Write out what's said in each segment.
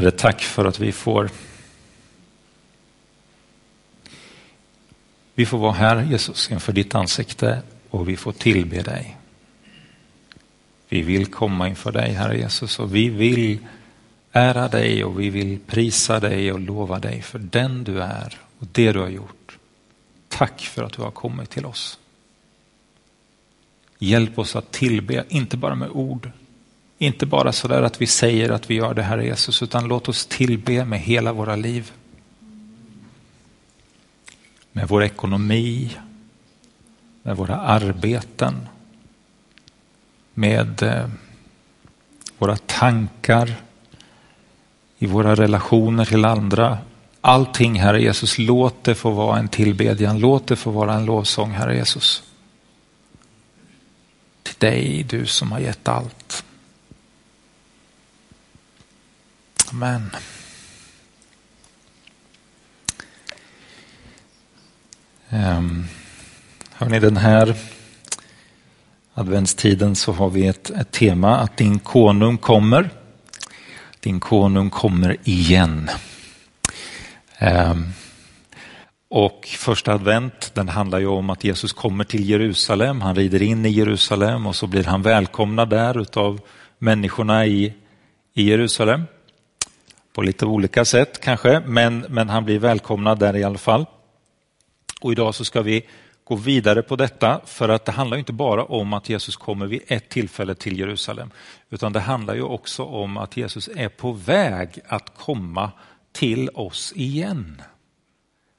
Herre, tack för att vi får Vi får vara här Jesus inför ditt ansikte och vi får tillbe dig. Vi vill komma inför dig Herre Jesus och vi vill ära dig och vi vill prisa dig och lova dig för den du är och det du har gjort. Tack för att du har kommit till oss. Hjälp oss att tillbe, inte bara med ord, inte bara så där att vi säger att vi gör det här Jesus, utan låt oss tillbe med hela våra liv. Med vår ekonomi, med våra arbeten, med eh, våra tankar, i våra relationer till andra. Allting, Herre Jesus, låt det få vara en tillbedjan, låt det få vara en lovsång, Herre Jesus. Till dig, du som har gett allt. Amen. Ehm, um, hörni, den här adventstiden så har vi ett, ett tema att din konung kommer. Din konung kommer igen. Um, och första advent den handlar ju om att Jesus kommer till Jerusalem. Han rider in i Jerusalem och så blir han välkomnad där av människorna i, i Jerusalem på lite olika sätt kanske, men, men han blir välkomnad där i alla fall. Och idag så ska vi gå vidare på detta för att det handlar inte bara om att Jesus kommer vid ett tillfälle till Jerusalem, utan det handlar ju också om att Jesus är på väg att komma till oss igen.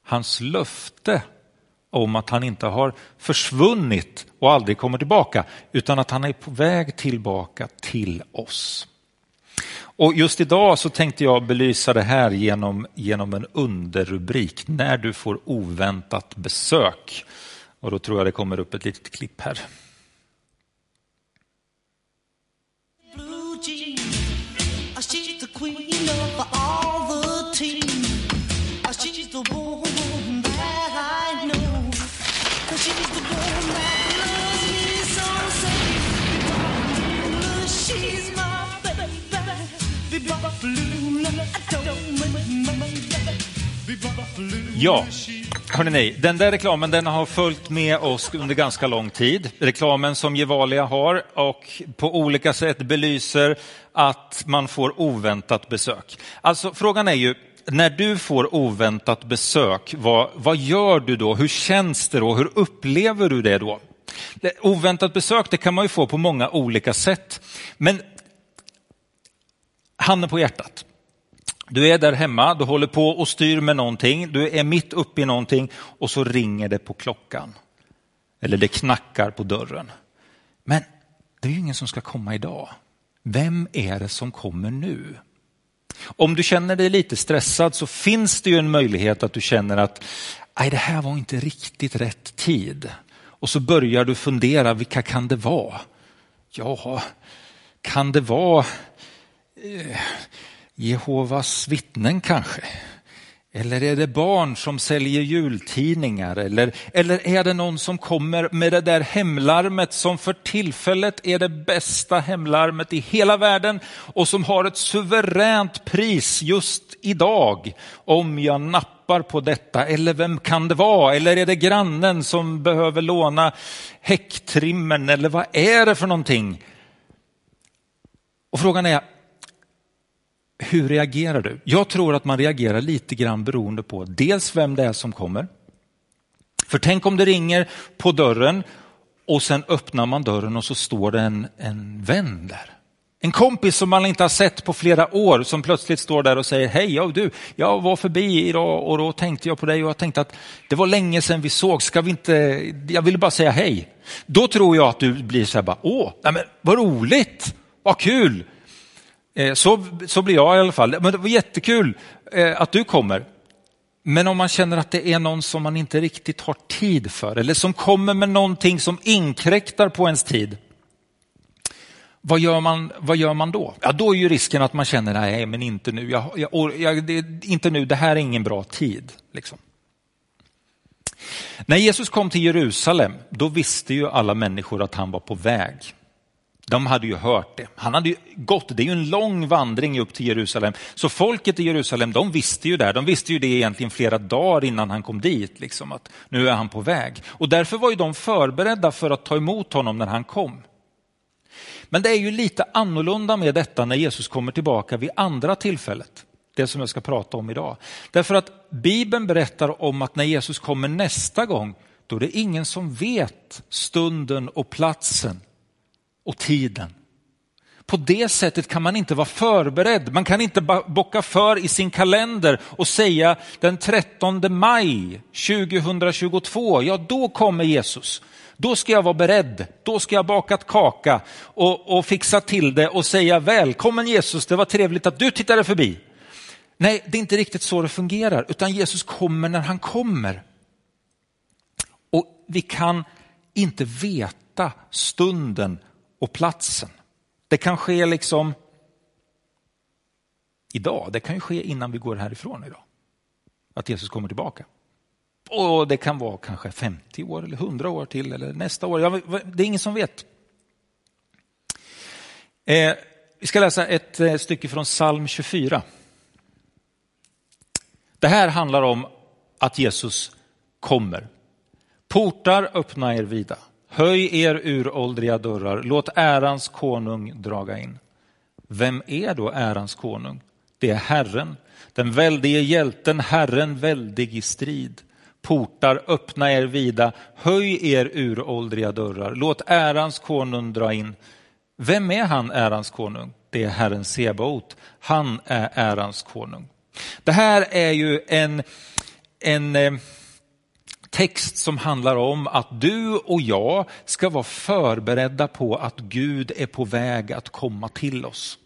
Hans löfte om att han inte har försvunnit och aldrig kommer tillbaka, utan att han är på väg tillbaka till oss. Och just idag så tänkte jag belysa det här genom, genom en underrubrik, när du får oväntat besök. Och då tror jag det kommer upp ett litet klipp här. Ja, hörni, den där reklamen den har följt med oss under ganska lång tid. Reklamen som Gevalia har och på olika sätt belyser att man får oväntat besök. Alltså frågan är ju, när du får oväntat besök, vad, vad gör du då? Hur känns det då? Hur upplever du det då? Oväntat besök det kan man ju få på många olika sätt. Men handen på hjärtat. Du är där hemma, du håller på och styr med någonting, du är mitt uppe i någonting och så ringer det på klockan. Eller det knackar på dörren. Men det är ju ingen som ska komma idag. Vem är det som kommer nu? Om du känner dig lite stressad så finns det ju en möjlighet att du känner att Nej, det här var inte riktigt rätt tid. Och så börjar du fundera, vilka kan det vara? Ja, kan det vara Eh, Jehovas vittnen kanske? Eller är det barn som säljer jultidningar? Eller, eller är det någon som kommer med det där hemlarmet som för tillfället är det bästa hemlarmet i hela världen och som har ett suveränt pris just idag om jag nappar på detta? Eller vem kan det vara? Eller är det grannen som behöver låna häcktrimmen? Eller vad är det för någonting? Och frågan är, hur reagerar du? Jag tror att man reagerar lite grann beroende på dels vem det är som kommer. För tänk om det ringer på dörren och sen öppnar man dörren och så står det en, en vän där. En kompis som man inte har sett på flera år som plötsligt står där och säger hej, ja, du, jag var förbi idag och då tänkte jag på dig och jag tänkte att det var länge sedan vi såg, ska vi inte, jag ville bara säga hej. Då tror jag att du blir så här, bara, åh, nej men, vad roligt, vad kul, Eh, så, så blir jag i alla fall. Men det var jättekul eh, att du kommer. Men om man känner att det är någon som man inte riktigt har tid för eller som kommer med någonting som inkräktar på ens tid. Vad gör man, vad gör man då? Ja, då är ju risken att man känner, nej men inte nu, jag, jag, jag, det, inte nu, det här är ingen bra tid. Liksom. När Jesus kom till Jerusalem, då visste ju alla människor att han var på väg. De hade ju hört det. Han hade ju gått, det är ju en lång vandring upp till Jerusalem. Så folket i Jerusalem, de visste ju det. De visste ju det egentligen flera dagar innan han kom dit, liksom att nu är han på väg. Och därför var ju de förberedda för att ta emot honom när han kom. Men det är ju lite annorlunda med detta när Jesus kommer tillbaka vid andra tillfället. Det som jag ska prata om idag. Därför att Bibeln berättar om att när Jesus kommer nästa gång, då är det ingen som vet stunden och platsen och tiden. På det sättet kan man inte vara förberedd. Man kan inte bocka för i sin kalender och säga den 13 maj 2022, ja då kommer Jesus. Då ska jag vara beredd, då ska jag bakat kaka och, och fixa till det och säga välkommen Jesus, det var trevligt att du tittade förbi. Nej, det är inte riktigt så det fungerar, utan Jesus kommer när han kommer. Och vi kan inte veta stunden och platsen. Det kan ske liksom idag, det kan ju ske innan vi går härifrån idag. Att Jesus kommer tillbaka. Och det kan vara kanske 50 år eller 100 år till eller nästa år. Det är ingen som vet. Eh, vi ska läsa ett eh, stycke från psalm 24. Det här handlar om att Jesus kommer. Portar öppna er vida. Höj er uråldriga dörrar, låt ärans konung draga in. Vem är då ärans konung? Det är Herren, den väldige hjälten, Herren väldig i strid. Portar, öppna er vida, höj er uråldriga dörrar, låt ärans konung dra in. Vem är han, ärans konung? Det är Herren Sebaot, han är ärans konung. Det här är ju en, en eh, text som handlar om att du och jag ska vara förberedda på att Gud är på väg att komma till oss.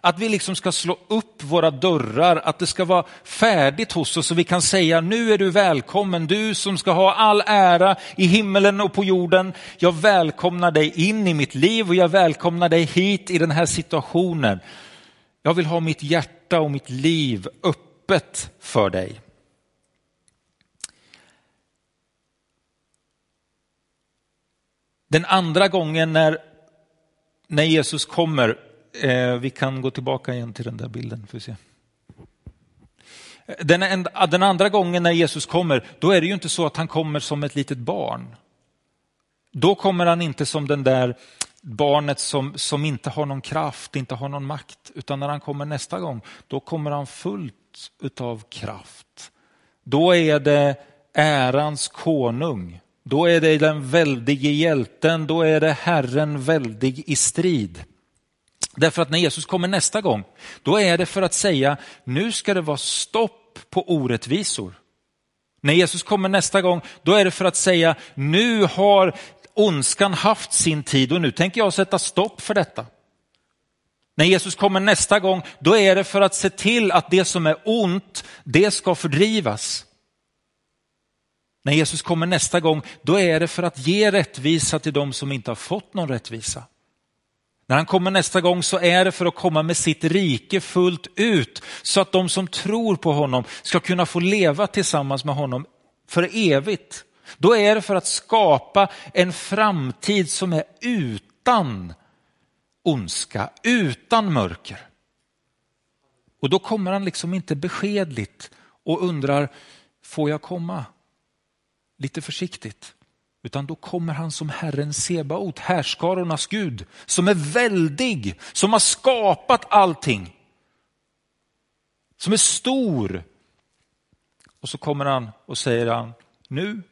Att vi liksom ska slå upp våra dörrar, att det ska vara färdigt hos oss så vi kan säga nu är du välkommen, du som ska ha all ära i himmelen och på jorden. Jag välkomnar dig in i mitt liv och jag välkomnar dig hit i den här situationen. Jag vill ha mitt hjärta och mitt liv öppet för dig. Den andra gången när, när Jesus kommer, eh, vi kan gå tillbaka igen till den där bilden. För se. Den, den andra gången när Jesus kommer, då är det ju inte så att han kommer som ett litet barn. Då kommer han inte som den där barnet som, som inte har någon kraft, inte har någon makt, utan när han kommer nästa gång, då kommer han fullt utav kraft. Då är det ärans konung då är det den väldige hjälten, då är det Herren väldig i strid. Därför att när Jesus kommer nästa gång, då är det för att säga, nu ska det vara stopp på orättvisor. När Jesus kommer nästa gång, då är det för att säga, nu har ondskan haft sin tid och nu tänker jag sätta stopp för detta. När Jesus kommer nästa gång, då är det för att se till att det som är ont, det ska fördrivas. När Jesus kommer nästa gång, då är det för att ge rättvisa till de som inte har fått någon rättvisa. När han kommer nästa gång så är det för att komma med sitt rike fullt ut så att de som tror på honom ska kunna få leva tillsammans med honom för evigt. Då är det för att skapa en framtid som är utan ondska, utan mörker. Och då kommer han liksom inte beskedligt och undrar, får jag komma? Lite försiktigt. Utan då kommer han som Herren Sebaot, härskarornas Gud, som är väldig, som har skapat allting. Som är stor. Och så kommer han och säger han, nu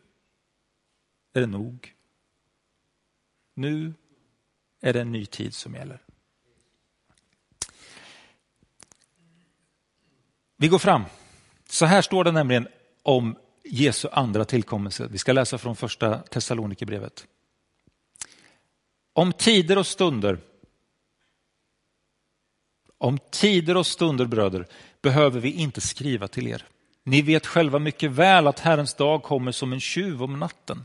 är det nog. Nu är det en ny tid som gäller. Vi går fram. Så här står det nämligen om Jesu andra tillkommelse. Vi ska läsa från första Thessalonikerbrevet. Om tider och stunder, om tider och stunder bröder, behöver vi inte skriva till er. Ni vet själva mycket väl att Herrens dag kommer som en tjuv om natten.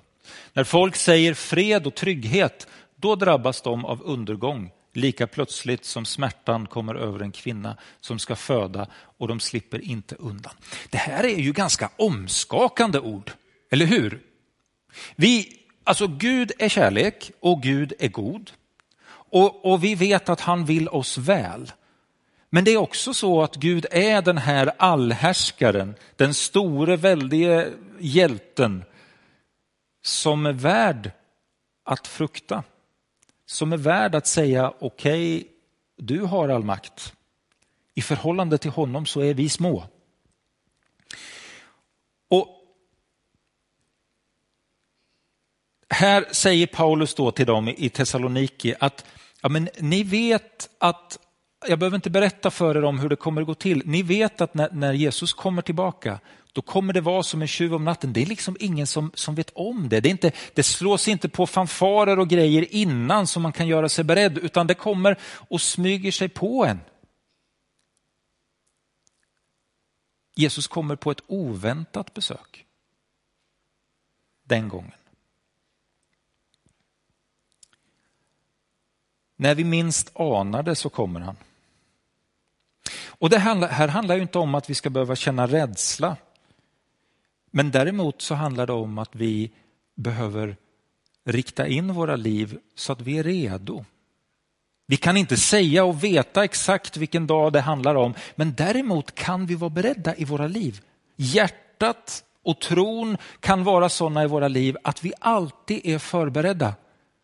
När folk säger fred och trygghet, då drabbas de av undergång lika plötsligt som smärtan kommer över en kvinna som ska föda och de slipper inte undan. Det här är ju ganska omskakande ord, eller hur? Vi, alltså Gud är kärlek och Gud är god. Och, och vi vet att han vill oss väl. Men det är också så att Gud är den här allhärskaren, den store väldige hjälten som är värd att frukta. Som är värd att säga okej, okay, du har all makt. I förhållande till honom så är vi små. Och här säger Paulus då till dem i Thessaloniki att ja, men ni vet att, jag behöver inte berätta för er om hur det kommer att gå till. Ni vet att när, när Jesus kommer tillbaka, då kommer det vara som en tjuv om natten. Det är liksom ingen som, som vet om det. Det, är inte, det slås inte på fanfarer och grejer innan så man kan göra sig beredd, utan det kommer och smyger sig på en. Jesus kommer på ett oväntat besök. Den gången. När vi minst anar det så kommer han. Och det här handlar ju inte om att vi ska behöva känna rädsla. Men däremot så handlar det om att vi behöver rikta in våra liv så att vi är redo. Vi kan inte säga och veta exakt vilken dag det handlar om, men däremot kan vi vara beredda i våra liv. Hjärtat och tron kan vara sådana i våra liv att vi alltid är förberedda.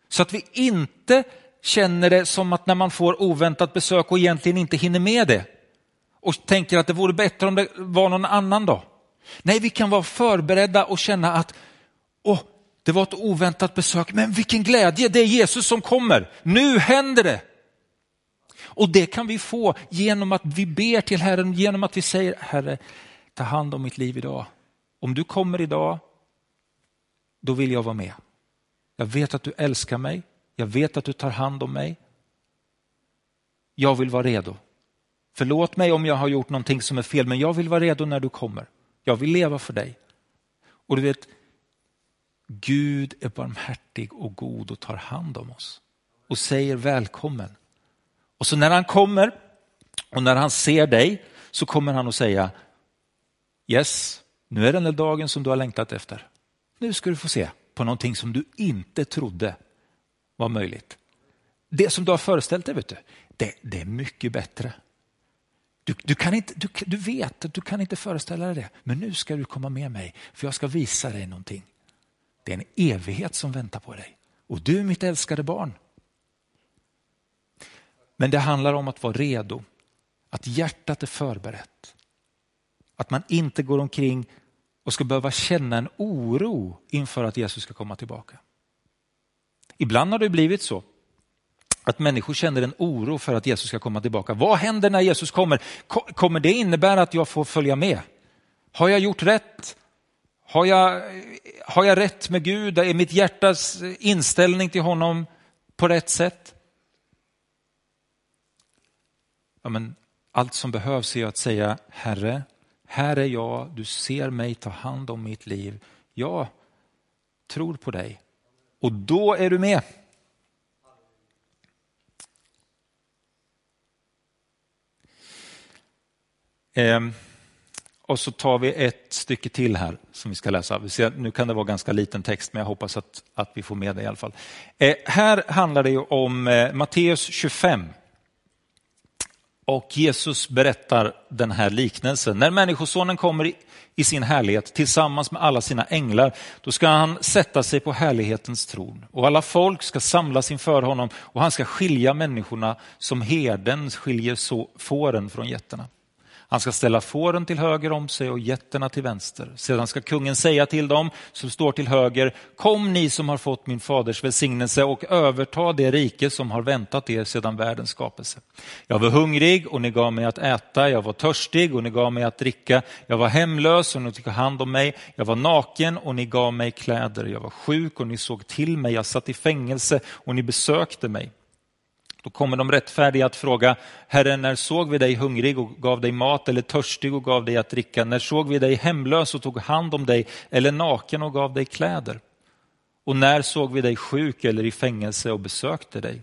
Så att vi inte känner det som att när man får oväntat besök och egentligen inte hinner med det och tänker att det vore bättre om det var någon annan dag. Nej, vi kan vara förberedda och känna att åh, det var ett oväntat besök, men vilken glädje, det är Jesus som kommer. Nu händer det. Och det kan vi få genom att vi ber till Herren, genom att vi säger Herre, ta hand om mitt liv idag. Om du kommer idag, då vill jag vara med. Jag vet att du älskar mig, jag vet att du tar hand om mig. Jag vill vara redo. Förlåt mig om jag har gjort någonting som är fel, men jag vill vara redo när du kommer. Jag vill leva för dig. Och du vet, Gud är barmhärtig och god och tar hand om oss och säger välkommen. Och så när han kommer och när han ser dig så kommer han att säga Yes, nu är den där dagen som du har längtat efter. Nu ska du få se på någonting som du inte trodde var möjligt. Det som du har föreställt dig, vet du, det, det är mycket bättre. Du, du, kan inte, du, du vet att du kan inte föreställa dig det, men nu ska du komma med mig för jag ska visa dig någonting. Det är en evighet som väntar på dig och du är mitt älskade barn. Men det handlar om att vara redo, att hjärtat är förberett. Att man inte går omkring och ska behöva känna en oro inför att Jesus ska komma tillbaka. Ibland har det blivit så att människor känner en oro för att Jesus ska komma tillbaka. Vad händer när Jesus kommer? Kommer det innebära att jag får följa med? Har jag gjort rätt? Har jag, har jag rätt med Gud? Är mitt hjärtas inställning till honom på rätt sätt? Ja, men allt som behövs är att säga Herre, här är jag, du ser mig, ta hand om mitt liv. Jag tror på dig. Och då är du med. Ehm, och så tar vi ett stycke till här som vi ska läsa. Nu kan det vara ganska liten text, men jag hoppas att, att vi får med det i alla fall. Eh, här handlar det om eh, Matteus 25. Och Jesus berättar den här liknelsen. När Människosonen kommer i, i sin härlighet tillsammans med alla sina änglar, då ska han sätta sig på härlighetens tron. Och alla folk ska samlas inför honom och han ska skilja människorna som herden skiljer så, fåren från getterna. Han ska ställa fåren till höger om sig och getterna till vänster. Sedan ska kungen säga till dem som står till höger, kom ni som har fått min faders välsignelse och överta det rike som har väntat er sedan världens skapelse. Jag var hungrig och ni gav mig att äta, jag var törstig och ni gav mig att dricka, jag var hemlös och ni tog hand om mig, jag var naken och ni gav mig kläder, jag var sjuk och ni såg till mig, jag satt i fängelse och ni besökte mig. Då kommer de rättfärdiga att fråga, Herre, när såg vi dig hungrig och gav dig mat eller törstig och gav dig att dricka? När såg vi dig hemlös och tog hand om dig eller naken och gav dig kläder? Och när såg vi dig sjuk eller i fängelse och besökte dig?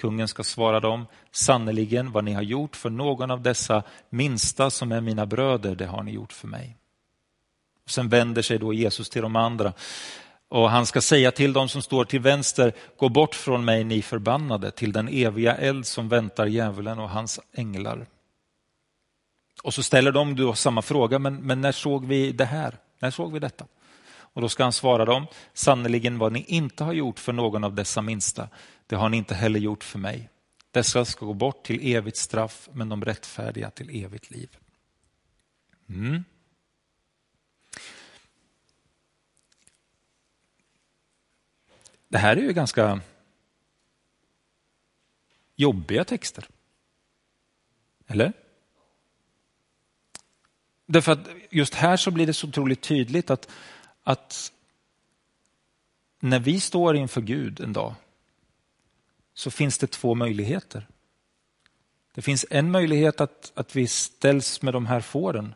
Kungen ska svara dem, sannerligen vad ni har gjort för någon av dessa minsta som är mina bröder, det har ni gjort för mig. Och sen vänder sig då Jesus till de andra. Och han ska säga till dem som står till vänster, gå bort från mig ni förbannade till den eviga eld som väntar djävulen och hans änglar. Och så ställer de då samma fråga, men, men när såg vi det här? När såg vi detta? Och då ska han svara dem, sannerligen vad ni inte har gjort för någon av dessa minsta, det har ni inte heller gjort för mig. Dessa ska gå bort till evigt straff, men de rättfärdiga till evigt liv. Mm. Det här är ju ganska jobbiga texter. Eller? Därför att just här så blir det så otroligt tydligt att, att när vi står inför Gud en dag så finns det två möjligheter. Det finns en möjlighet att, att vi ställs med de här fåren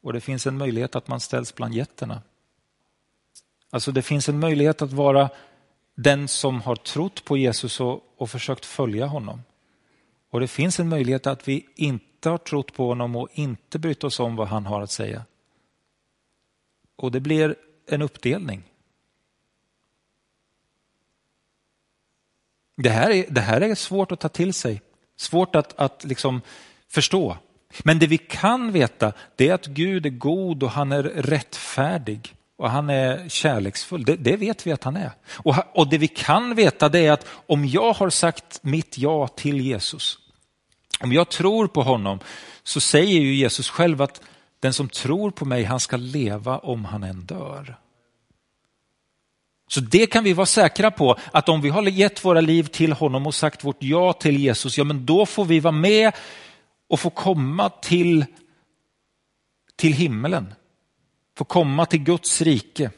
och det finns en möjlighet att man ställs bland getterna. Alltså det finns en möjlighet att vara den som har trott på Jesus och, och försökt följa honom. Och det finns en möjlighet att vi inte har trott på honom och inte brytt oss om vad han har att säga. Och det blir en uppdelning. Det här är, det här är svårt att ta till sig, svårt att, att liksom förstå. Men det vi kan veta det är att Gud är god och han är rättfärdig och han är kärleksfull. Det, det vet vi att han är. Och, och, det vi kan veta det är att om jag har sagt mitt ja till Jesus, om jag tror på honom så säger ju Jesus själv att den som tror på mig han ska leva om han än dör. Så det kan vi vara säkra på att om vi har gett våra liv till honom och sagt vårt ja till Jesus, ja men då får vi vara med och få komma till, till himmelen. Få komma till Guds rike.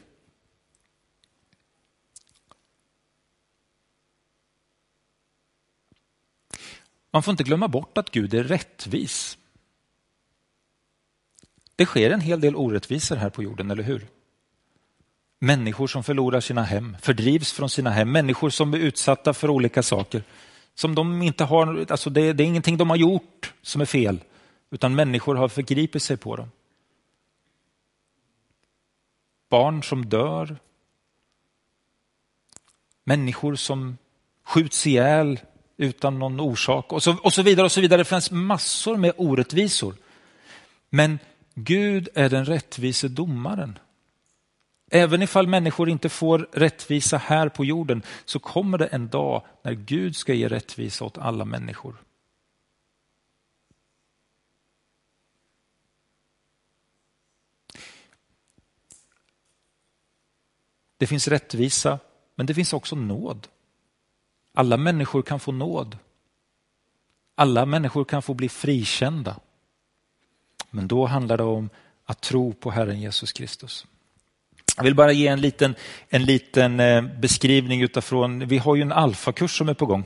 Man får inte glömma bort att Gud är rättvis. Det sker en hel del orättvisor här på jorden, eller hur? Människor som förlorar sina hem, fördrivs från sina hem, människor som är utsatta för olika saker. Som de inte har, alltså det, det är ingenting de har gjort som är fel, utan människor har förgripit sig på dem. Barn som dör. Människor som skjuts ihjäl utan någon orsak och så, och så vidare. och så vidare. Det finns massor med orättvisor. Men Gud är den rättvise domaren. Även ifall människor inte får rättvisa här på jorden så kommer det en dag när Gud ska ge rättvisa åt alla människor. Det finns rättvisa, men det finns också nåd. Alla människor kan få nåd. Alla människor kan få bli frikända. Men då handlar det om att tro på Herren Jesus Kristus. Jag vill bara ge en liten, en liten eh, beskrivning utifrån, vi har ju en alfakurs som är på gång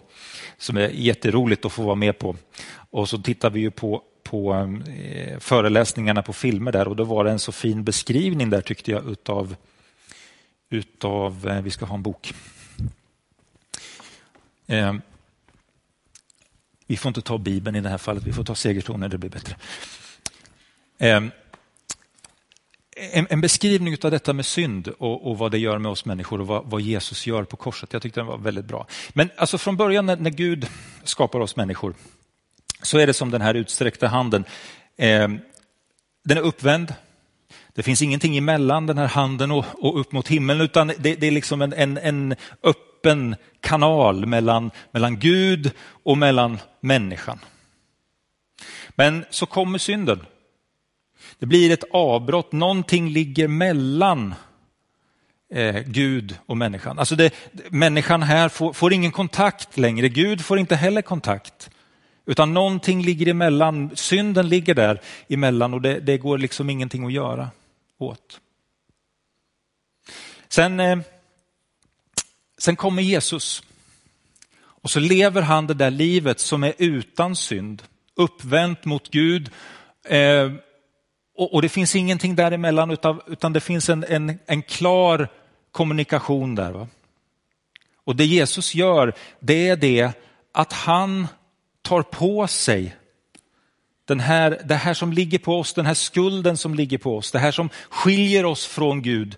som är jätteroligt att få vara med på. Och så tittar vi ju på, på eh, föreläsningarna på filmer där och då var det en så fin beskrivning där tyckte jag utav, utav eh, vi ska ha en bok. Eh, vi får inte ta Bibeln i det här fallet, vi får ta Segertornet, det blir bättre eh, en, en, beskrivning av detta med synd och, och, vad det gör med oss människor och vad, vad, Jesus gör på korset. Jag tyckte den var väldigt bra. Men alltså från början när, när Gud skapar oss människor så är det som den här utsträckta handen. Eh, den är uppvänd. Det finns ingenting emellan den här handen och, och upp mot himlen utan det, det är liksom en, en, en, öppen kanal mellan, mellan Gud och mellan människan. Men så kommer synden det blir ett avbrott, någonting ligger mellan eh, Gud och människan. Alltså det, människan här får, får, ingen kontakt längre, Gud får inte heller kontakt. Utan någonting ligger emellan, synden ligger där emellan och det, det går liksom ingenting att göra åt. Sen, eh, sen kommer Jesus och så lever han det där livet som är utan synd, uppvänt mot Gud. Eh, och, det finns ingenting däremellan utan, utan det finns en, en, en klar kommunikation där. Va? Och det Jesus gör, det är det att han tar på sig den här, det här som ligger på oss, den här skulden som ligger på oss, det här som skiljer oss från Gud.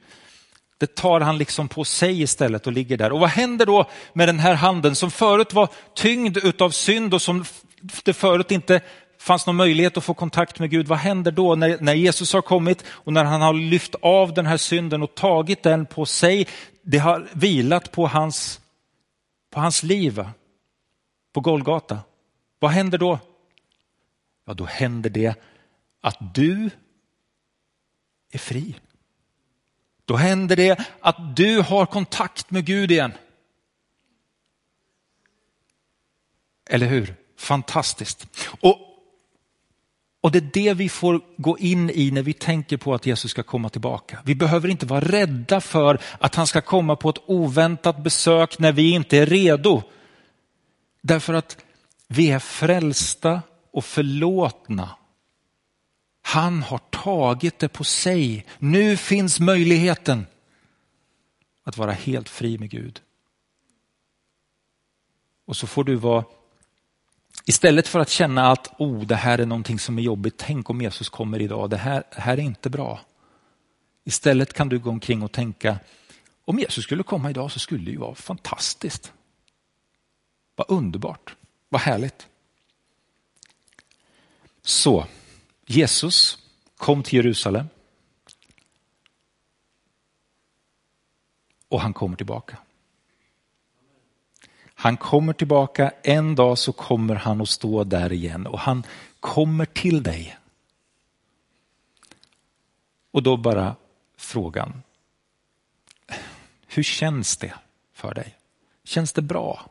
Det tar han liksom på sig istället och ligger där. Och vad händer då med den här handen som förut var tyngd utav synd och som det förut inte fanns någon möjlighet att få kontakt med Gud. Vad händer då när, när Jesus har kommit och när han har lyft av den här synden och tagit den på sig? Det har vilat på hans, på hans liv på Golgata. Vad händer då? Ja, då händer det att du är fri. Då händer det att du har kontakt med Gud igen. Eller hur? Fantastiskt. Och, och det är det vi får gå in i när vi tänker på att Jesus ska komma tillbaka. Vi behöver inte vara rädda för att han ska komma på ett oväntat besök när vi inte är redo. Därför att vi är frälsta och förlåtna. Han har tagit det på sig. Nu finns möjligheten att vara helt fri med Gud. Och så får du vara, istället för att känna att oh, det här är någonting som är jobbigt, tänk om Jesus kommer idag, det här, det här är inte bra. Istället kan du gå omkring och tänka, om Jesus skulle komma idag så skulle det ju vara fantastiskt. Vad underbart, vad härligt. Så, Jesus kom till Jerusalem. Och han kommer tillbaka. Han kommer tillbaka, en dag så kommer han att stå där igen och han kommer till dig. Och då bara frågan, hur känns det för dig? Känns det bra?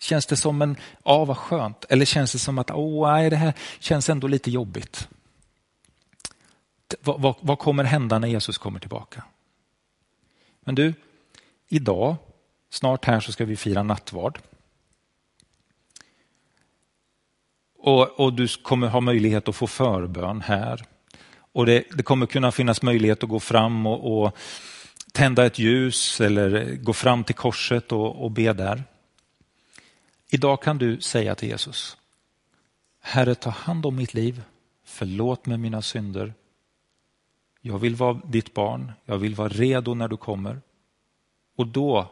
Känns det som en, ja vad skönt, eller känns det som att, åh nej det här känns ändå lite jobbigt. Vad, vad, vad kommer hända när Jesus kommer tillbaka? Men du, idag, snart här så ska vi fira nattvard. Och, och, du kommer ha möjlighet att få förbön här. Och det, det kommer kunna finnas möjlighet att gå fram och, och, tända ett ljus eller gå fram till korset och, och be där. Idag kan du säga till Jesus, Herre ta hand om mitt liv, förlåt mig mina synder. Jag vill vara ditt barn, jag vill vara redo när du kommer. Och då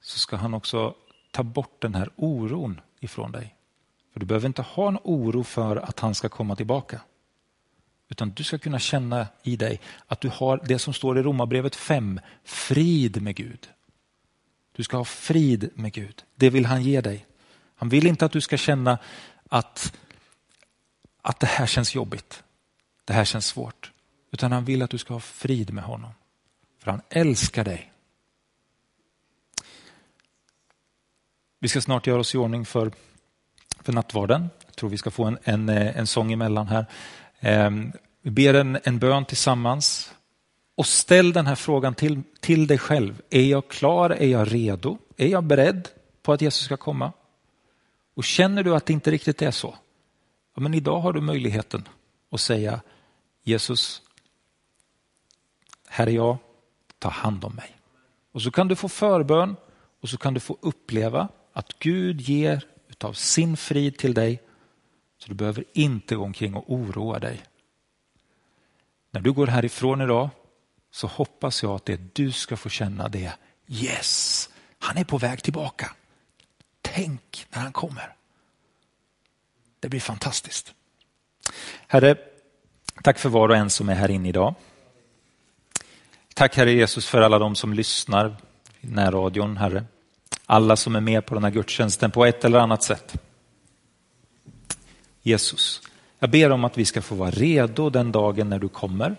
så ska han också ta bort den här oron ifrån dig. För Du behöver inte ha en oro för att han ska komma tillbaka. Utan du ska kunna känna i dig att du har det som står i Romarbrevet 5, frid med Gud. Du ska ha frid med Gud. Det vill han ge dig. Han vill inte att du ska känna att, att det här känns jobbigt. Det här känns svårt. Utan han vill att du ska ha frid med honom. För han älskar dig. Vi ska snart göra oss i ordning för, för nattvarden. Jag tror vi ska få en, en, eh, en sång emellan här. Ehm, vi ber en, en bön tillsammans. Och ställ den här frågan till, till dig själv. Är jag klar? Är jag redo? Är jag beredd på att Jesus ska komma? Och känner du att det inte riktigt är så, ja, men idag har du möjligheten att säga Jesus, här är jag, ta hand om mig. Och så kan du få förbön och så kan du få uppleva att Gud ger utav sin frid till dig så du behöver inte gå omkring och oroa dig. När du går härifrån idag så hoppas jag att det du ska få känna det, yes, han är på väg tillbaka. Tänk när han kommer. Det blir fantastiskt. Herre, tack för var och en som är här inne idag. Tack Herre Jesus för alla de som lyssnar i närradion, Herre. Alla som är med på den här gudstjänsten på ett eller annat sätt. Jesus, jag ber om att vi ska få vara redo den dagen när du kommer.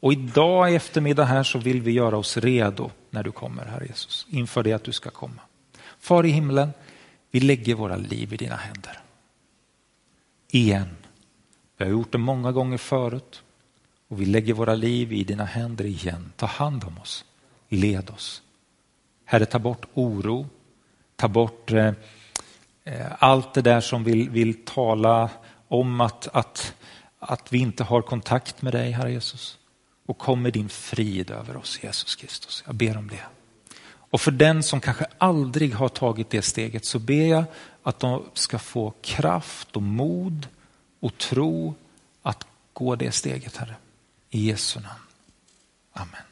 Och idag i eftermiddag här så vill vi göra oss redo när du kommer, Herre Jesus, inför det att du ska komma. Far i himlen, vi lägger våra liv i dina händer. Igen. Vi har gjort det många gånger förut och vi lägger våra liv i dina händer igen. Ta hand om oss. Led oss. Herre, ta bort oro. Ta bort eh, eh allt det där som vill, vill tala om att, att, att vi inte har kontakt med dig, Herre Jesus. Och kom med din frid över oss, Jesus Kristus. Jag ber om det. Och för den som kanske aldrig har tagit det steget så ber jag att de ska få kraft och mod och tro att gå det steget, Herre. I Jesu namn. Amen.